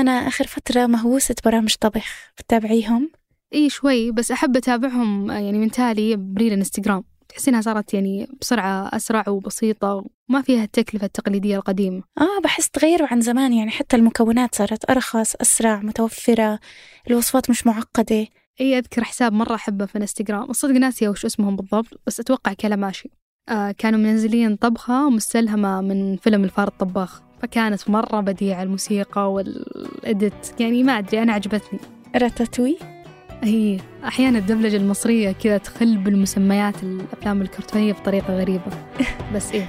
أنا آخر فترة مهووسة برامج طبخ بتتابعيهم؟ إي شوي بس أحب أتابعهم يعني من تالي ب reel انستغرام تحسيها صارت يعني بسرعة أسرع وبسيطة وما فيها التكلفة التقليدية القديمة. آه بحس تغيروا عن زمان يعني حتى المكونات صارت أرخص أسرع متوفرة الوصفات مش معقدة. إي أذكر حساب مرة أحبه في انستغرام الصدق ناسيه وش اسمهم بالضبط بس أتوقع كلاماشي. آه كانوا منزلين طبخة مستلهمة من فيلم الفار الطباخ. فكانت مرة بديعه الموسيقى وال edit. يعني ما أدري أنا عجبتني. راتاتوي؟ هي أحيانا الدبلجة المصرية كذا تخل بالمسميات الأفلام الكرتونية بطريقة غريبة. بس إيه.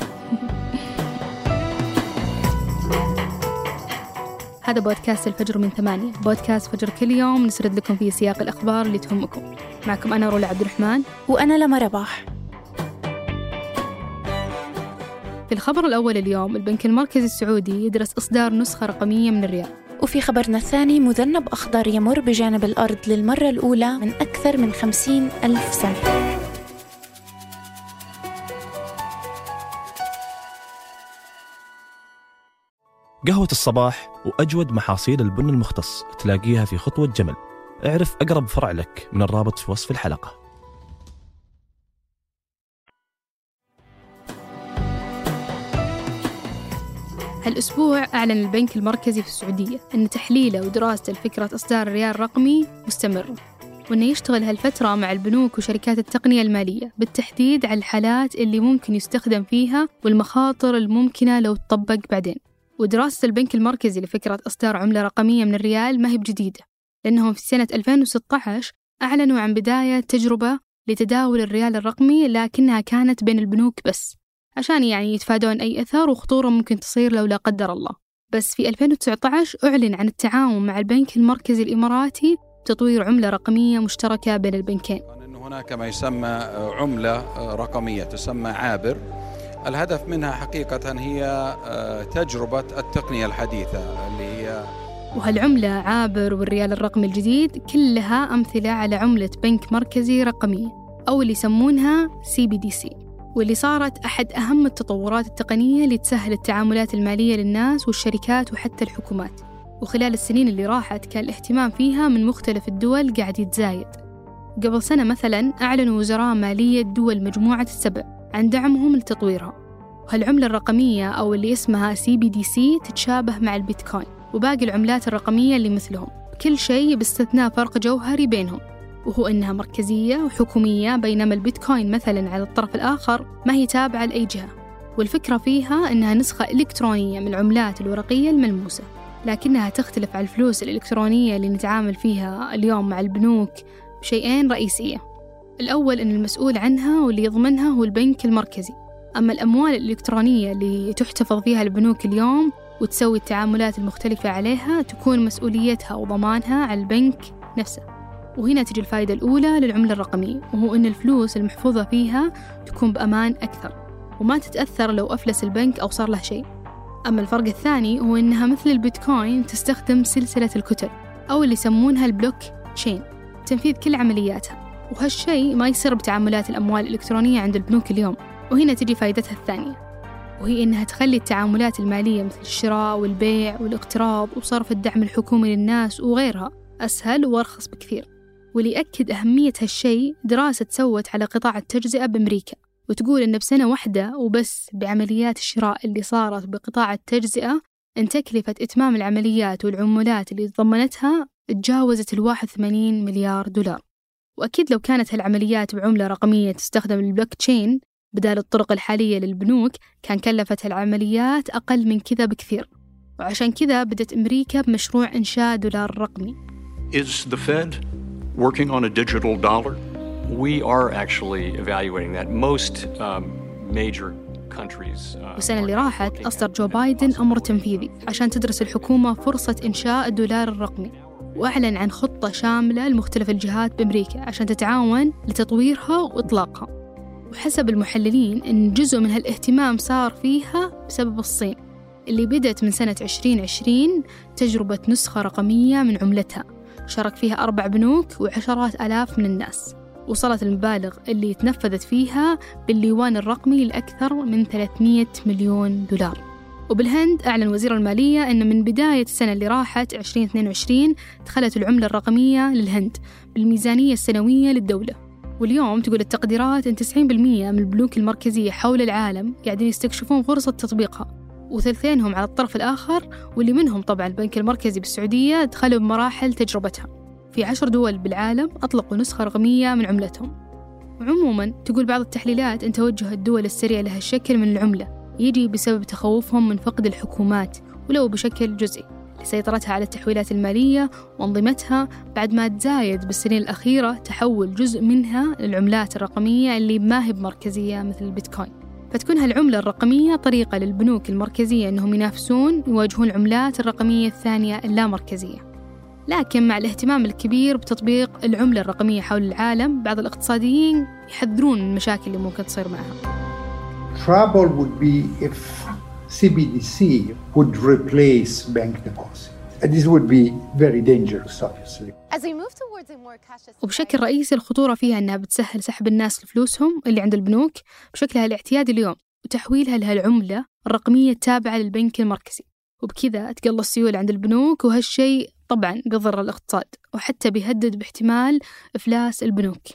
هذا بودكاست الفجر من ثمانية. بودكاست فجر كل يوم نسرد لكم فيه سياق الأخبار اللي تهمكم. معكم أنا رولا عبد الرحمن وأنا لما رباح في الخبر الأول اليوم البنك المركزي السعودي يدرس إصدار نسخة رقمية من الريال وفي خبرنا الثاني مذنب أخضر يمر بجانب الأرض للمرة الأولى من أكثر من خمسين ألف سنة. قهوة الصباح وأجود محاصيل البن المختص تلاقيها في خطوة جمل. اعرف أقرب فرع لك من الرابط في وصف الحلقة. هالأسبوع أعلن البنك المركزي في السعودية أن تحليله ودراسته لفكرة إصدار الريال الرقمي مستمر وأنه يشتغل هالفترة مع البنوك وشركات التقنية المالية بالتحديد على الحالات اللي ممكن يستخدم فيها والمخاطر الممكنة لو تطبق بعدين. ودراسة البنك المركزي لفكرة إصدار عملة رقمية من الريال ما هي بجديدة لأنهم في سنة 2016 أعلنوا عن بداية تجربة لتداول الريال الرقمي لكنها كانت بين البنوك بس. عشان يعني يتفادون أي أثر وخطورة ممكن تصير لو لا قدر الله. بس في 2019 أعلن عن التعاون مع البنك المركزي الإماراتي تطوير عملة رقمية مشتركة بين البنكين. أن هناك ما يسمى عملة رقمية تسمى عابر. الهدف منها حقيقة هي آه، تجربة التقنية الحديثة اللي هي وهالعملة عابر والريال الرقمي الجديد كلها أمثلة على عملة بنك مركزي رقمية أو اللي يسمونها CBDC واللي صارت أحد أهم التطورات التقنية اللي تسهل التعاملات المالية للناس والشركات وحتى الحكومات. وخلال السنين اللي راحت كان الاهتمام فيها من مختلف الدول قاعد يتزايد. قبل سنة مثلا أعلنوا وزراء مالية دول مجموعة السبع عن دعمهم لتطويرها. وهالعملة الرقمية أو اللي اسمها CBDC تتشابه مع البيتكوين وباقي العملات الرقمية اللي مثلهم. كل شيء باستثناء فرق جوهري بينهم. وهو إنها مركزية وحكومية بينما البيتكوين مثلا على الطرف الآخر ما هي تابعة لأي جهة. والفكرة فيها إنها نسخة إلكترونية من العملات الورقية الملموسة لكنها تختلف عن الفلوس الإلكترونية اللي نتعامل فيها اليوم مع البنوك بشيئين رئيسية. الأول أن المسؤول عنها واللي يضمنها هو البنك المركزي. أما الأموال الإلكترونية اللي تحتفظ فيها البنوك اليوم وتسوي التعاملات المختلفة عليها تكون مسؤوليتها وضمانها على البنك نفسه. وهنا تجي الفائدة الأولى للعملة الرقمية وهو أن الفلوس المحفوظة فيها تكون بأمان أكثر وما تتأثر لو أفلس البنك أو صار له شيء. أما الفرق الثاني هو أنها مثل البيتكوين تستخدم سلسلة الكتل أو اللي يسمونها البلوك تشين تنفيذ كل عملياتها. وهالشيء ما يصير بتعاملات الأموال الإلكترونية عند البنوك اليوم. وهنا تجي فائدتها الثانية وهي إنها تخلي التعاملات المالية مثل الشراء والبيع والاقتراض وصرف الدعم الحكومي للناس وغيرها أسهل وأرخص بكثير. واللي يأكد أهمية هالشيء دراسة سوت على قطاع التجزئة بأمريكا وتقول إن بسنة واحدة وبس بعمليات الشراء اللي صارت بقطاع التجزئة إن تكلفة إتمام العمليات والعمولات اللي تضمنتها تجاوزت الواحد ثمانين مليار دولار. وأكيد لو كانت هالعمليات بعملة رقمية تستخدم البلوك تشين بدال الطرق الحالية للبنوك كان كلفت العمليات أقل من كذا بكثير. وعشان كذا بدت أمريكا بمشروع إنشاء دولار رقمي. Is the Fed working on a digital dollar? We are actually evaluating that. Most um, major countries. Uh, والسنة اللي راحت أصدر جو بايدن أمر تنفيذي عشان تدرس الحكومة فرصة إنشاء الدولار الرقمي وأعلن عن خطة شاملة لمختلف الجهات بأمريكا عشان تتعاون لتطويرها وإطلاقها وحسب المحللين أن جزء من هالاهتمام صار فيها بسبب الصين اللي بدأت من سنة 2020 تجربة نسخة رقمية من عملتها شارك فيها أربع بنوك وعشرات آلاف من الناس. وصلت المبالغ اللي تنفذت فيها بالليوان الرقمي لأكثر من 300 مليون دولار. وبالهند أعلن وزير المالية أن من بداية السنة اللي راحت 2022 دخلت العملة الرقمية للهند بالميزانية السنوية للدولة. واليوم تقول التقديرات أن 90% من البنوك المركزية حول العالم قاعدين يستكشفون فرصة تطبيقها. وثلثينهم على الطرف الآخر واللي منهم طبعا البنك المركزي بالسعودية دخلوا بمراحل تجربتها. في عشر دول بالعالم أطلقوا نسخة رقمية من عملتهم. وعموما تقول بعض التحليلات أن توجه الدول السريع لها الشكل من العملة. يجي بسبب تخوفهم من فقد الحكومات ولو بشكل جزئي. لسيطرتها على التحويلات المالية وأنظمتها بعد ما تزايد بالسنين الأخيرة تحول جزء منها للعملات الرقمية اللي ما هي بمركزية مثل البيتكوين. فتكون هالعملة الرقمية طريقة للبنوك المركزية أنهم ينافسون يواجهون العملات الرقمية الثانية اللامركزية لكن مع الاهتمام الكبير بتطبيق العملة الرقمية حول العالم بعض الاقتصاديين يحذرون من المشاكل اللي ممكن تصير معها trouble would be if CBDC would replace bank deposit. And this would be very dangerous, obviously. وبشكل رئيسي الخطورة فيها أنها بتسهل سحب الناس لفلوسهم اللي عند البنوك. بشكلها الاعتيادي اليوم وتحويلها لهالعملة الرقمية التابعة للبنك المركزي. وبكذا تقل السيولة عند البنوك وهالشيء طبعا بيضر الاقتصاد وحتى بيهدد باحتمال إفلاس البنوك.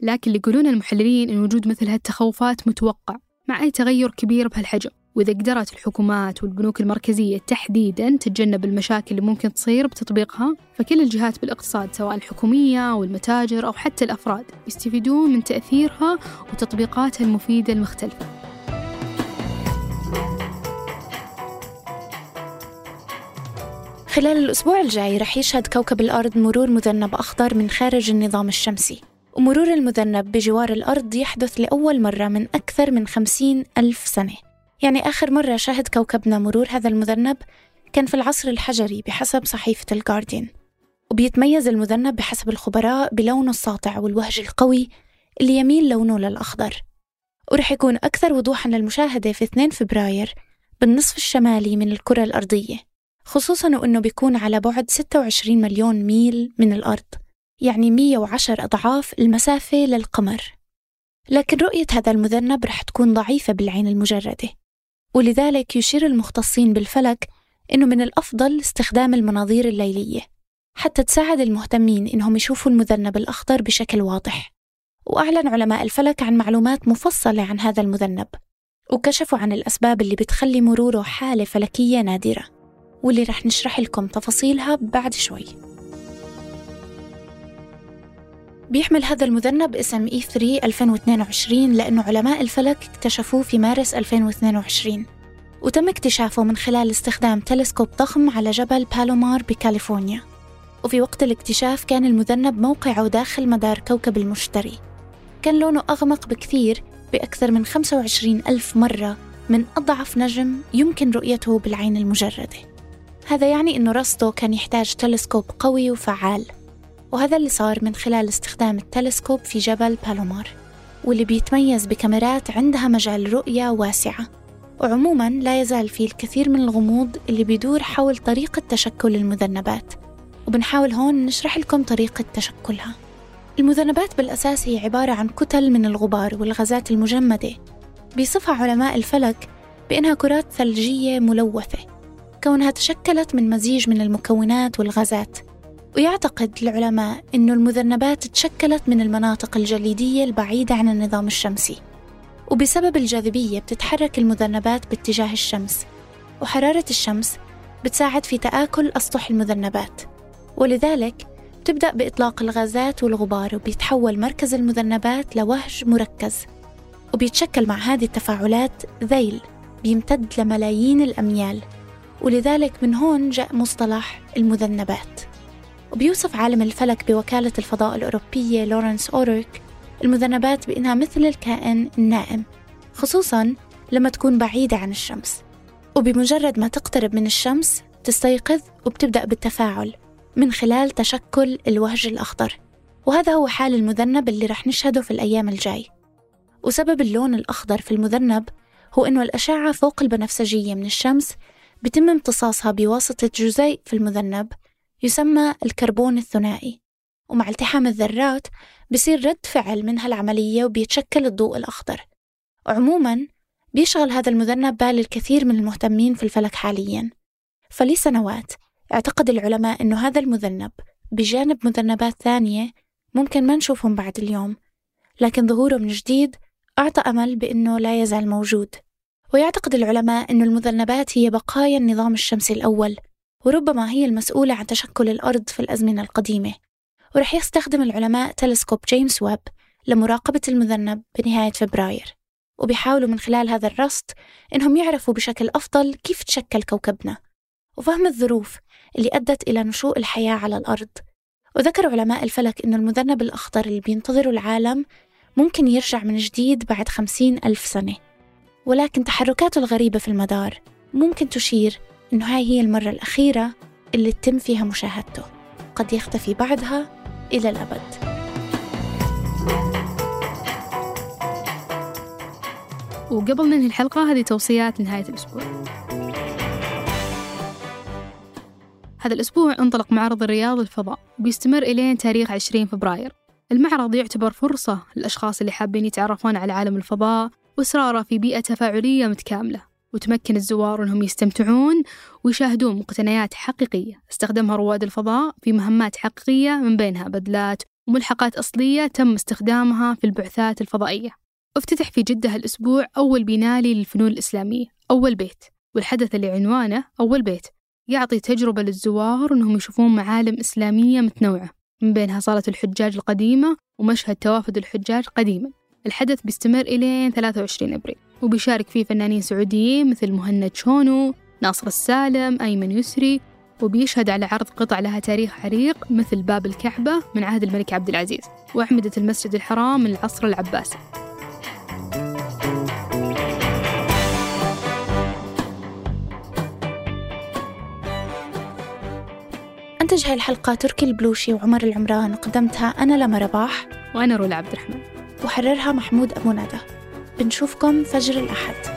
لكن اللي يقولون المحللين أن وجود مثل هالتخوفات متوقع مع أي تغير كبير بهالحجم. وإذا قدرت الحكومات والبنوك المركزية تحديدا تتجنب المشاكل اللي ممكن تصير بتطبيقها فكل الجهات بالاقتصاد سواء الحكومية أو المتاجر أو حتى الأفراد يستفيدون من تأثيرها وتطبيقاتها المفيدة المختلفة. خلال الأسبوع الجاي رح يشهد كوكب الأرض مرور مذنب أخضر من خارج النظام الشمسي. ومرور المذنب بجوار الأرض يحدث لأول مرة من أكثر من خمسين ألف سنة. يعني آخر مرة شهد كوكبنا مرور هذا المذنب كان في العصر الحجري بحسب صحيفة الجارديان وبيتميز المذنب بحسب الخبراء بلونه الساطع والوهج القوي اللي يميل لونه للأخضر. ورح يكون أكثر وضوحا للمشاهدة في 2 فبراير بالنصف الشمالي من الكرة الأرضية خصوصا وأنه بيكون على بعد 26 مليون ميل من الأرض يعني 110 أضعاف المسافة للقمر. لكن رؤية هذا المذنب رح تكون ضعيفة بالعين المجردة. ولذلك يشير المختصين بالفلك أنه من الأفضل استخدام المناظير الليلية حتى تساعد المهتمين إنهم يشوفوا المذنب الأخضر بشكل واضح. وأعلن علماء الفلك عن معلومات مفصلة عن هذا المذنب وكشفوا عن الأسباب اللي بتخلي مروره حالة فلكية نادرة. واللي رح نشرح لكم تفاصيلها بعد شوي. بيحمل هذا المذنب اسم E3 2022 لأنه علماء الفلك اكتشفوه في مارس 2022 وتم اكتشافه من خلال استخدام تلسكوب ضخم على جبل بالومار بكاليفورنيا. وفي وقت الاكتشاف كان المذنب موقعه داخل مدار كوكب المشتري. كان لونه أغمق بكثير بأكثر من 25 ألف مرة من أضعف نجم يمكن رؤيته بالعين المجردة. هذا يعني أنه رصده كان يحتاج تلسكوب قوي وفعال. وهذا اللي صار من خلال استخدام التلسكوب في جبل بالومار واللي بيتميز بكاميرات عندها مجال رؤية واسعة. وعموما لا يزال في الكثير من الغموض اللي بيدور حول طريقة تشكل المذنبات. وبنحاول هون نشرح لكم طريقة تشكلها. المذنبات بالأساس هي عبارة عن كتل من الغبار والغازات المجمدة. بيصفها علماء الفلك بأنها كرات ثلجية ملوثة. كونها تشكلت من مزيج من المكونات والغازات. ويعتقد العلماء أن المذنبات تشكلت من المناطق الجليدية البعيدة عن النظام الشمسي. وبسبب الجاذبية بتتحرك المذنبات باتجاه الشمس وحرارة الشمس بتساعد في تآكل أسطح المذنبات. ولذلك بتبدأ بإطلاق الغازات والغبار وبيتحول مركز المذنبات لوهج مركز. وبيتشكل مع هذه التفاعلات ذيل بيمتد لملايين الأميال. ولذلك من هون جاء مصطلح المذنبات. وبيوصف عالم الفلك بوكالة الفضاء الأوروبية لورنس أوريك المذنبات بأنها مثل الكائن النائم خصوصا لما تكون بعيدة عن الشمس. وبمجرد ما تقترب من الشمس تستيقظ وبتبدأ بالتفاعل من خلال تشكل الوهج الأخضر. وهذا هو حال المذنب اللي رح نشهده في الأيام الجاي. وسبب اللون الأخضر في المذنب هو أنه الأشعة فوق البنفسجية من الشمس بتم امتصاصها بواسطة جزيء في المذنب يسمى الكربون الثنائي. ومع التحام الذرات بصير رد فعل من هالعملية وبيتشكل الضوء الأخضر. عموما بيشغل هذا المذنب بال الكثير من المهتمين في الفلك حالياً. فلسنوات اعتقد العلماء أنه هذا المذنب بجانب مذنبات ثانية ممكن ما نشوفهم بعد اليوم. لكن ظهوره من جديد أعطى أمل بأنه لا يزال موجود. ويعتقد العلماء أن المذنبات هي بقايا النظام الشمسي الأول وربما هي المسؤولة عن تشكل الأرض في الأزمنة القديمة. ورح يستخدم العلماء تلسكوب جيمس ويب لمراقبة المذنب بنهاية فبراير وبيحاولوا من خلال هذا الرصد إنهم يعرفوا بشكل أفضل كيف تشكل كوكبنا وفهم الظروف اللي أدت إلى نشوء الحياة على الأرض. وذكر علماء الفلك أن المذنب الأخضر اللي بينتظره العالم ممكن يرجع من جديد بعد خمسين ألف سنة. ولكن تحركاته الغريبة في المدار ممكن تشير أنه هاي هي المرة الأخيرة اللي تتم فيها مشاهدته. قد يختفي بعدها إلى الأبد. وقبل ننهي الحلقة هذه توصيات نهاية الأسبوع. هذا الأسبوع انطلق معرض الرياض الفضاء بيستمر إلين تاريخ 20 فبراير. المعرض يعتبر فرصة للأشخاص اللي حابين يتعرفون على عالم الفضاء وإصراره في بيئة تفاعلية متكاملة. وتمكن الزوار أنهم يستمتعون ويشاهدون مقتنيات حقيقية. استخدمها رواد الفضاء في مهمات حقيقية من بينها بدلات وملحقات أصلية تم استخدامها في البعثات الفضائية. افتتح في جدة الأسبوع أول بنالي للفنون الإسلامية. أول بيت. والحدث اللي عنوانه أول بيت. يعطي تجربة للزوار أنهم يشوفون معالم إسلامية متنوعة. من بينها صالة الحجاج القديمة ومشهد توافد الحجاج قديما. الحدث بيستمر إلى 23 أبريل. وبيشارك فيه فنانين سعوديين مثل مهند شونو ناصر السالم أيمن يسري وبيشهد على عرض قطع لها تاريخ عريق مثل باب الكعبة من عهد الملك عبد العزيز وأعمدة المسجد الحرام من العصر العباسي. أنتج هاي الحلقة تركي البلوشي وعمر العمران وقدمتها أنا لما رباح وأنا رولا عبد الرحمن. وحررها محمود أبو ندى بنشوفكم فجر الأحد.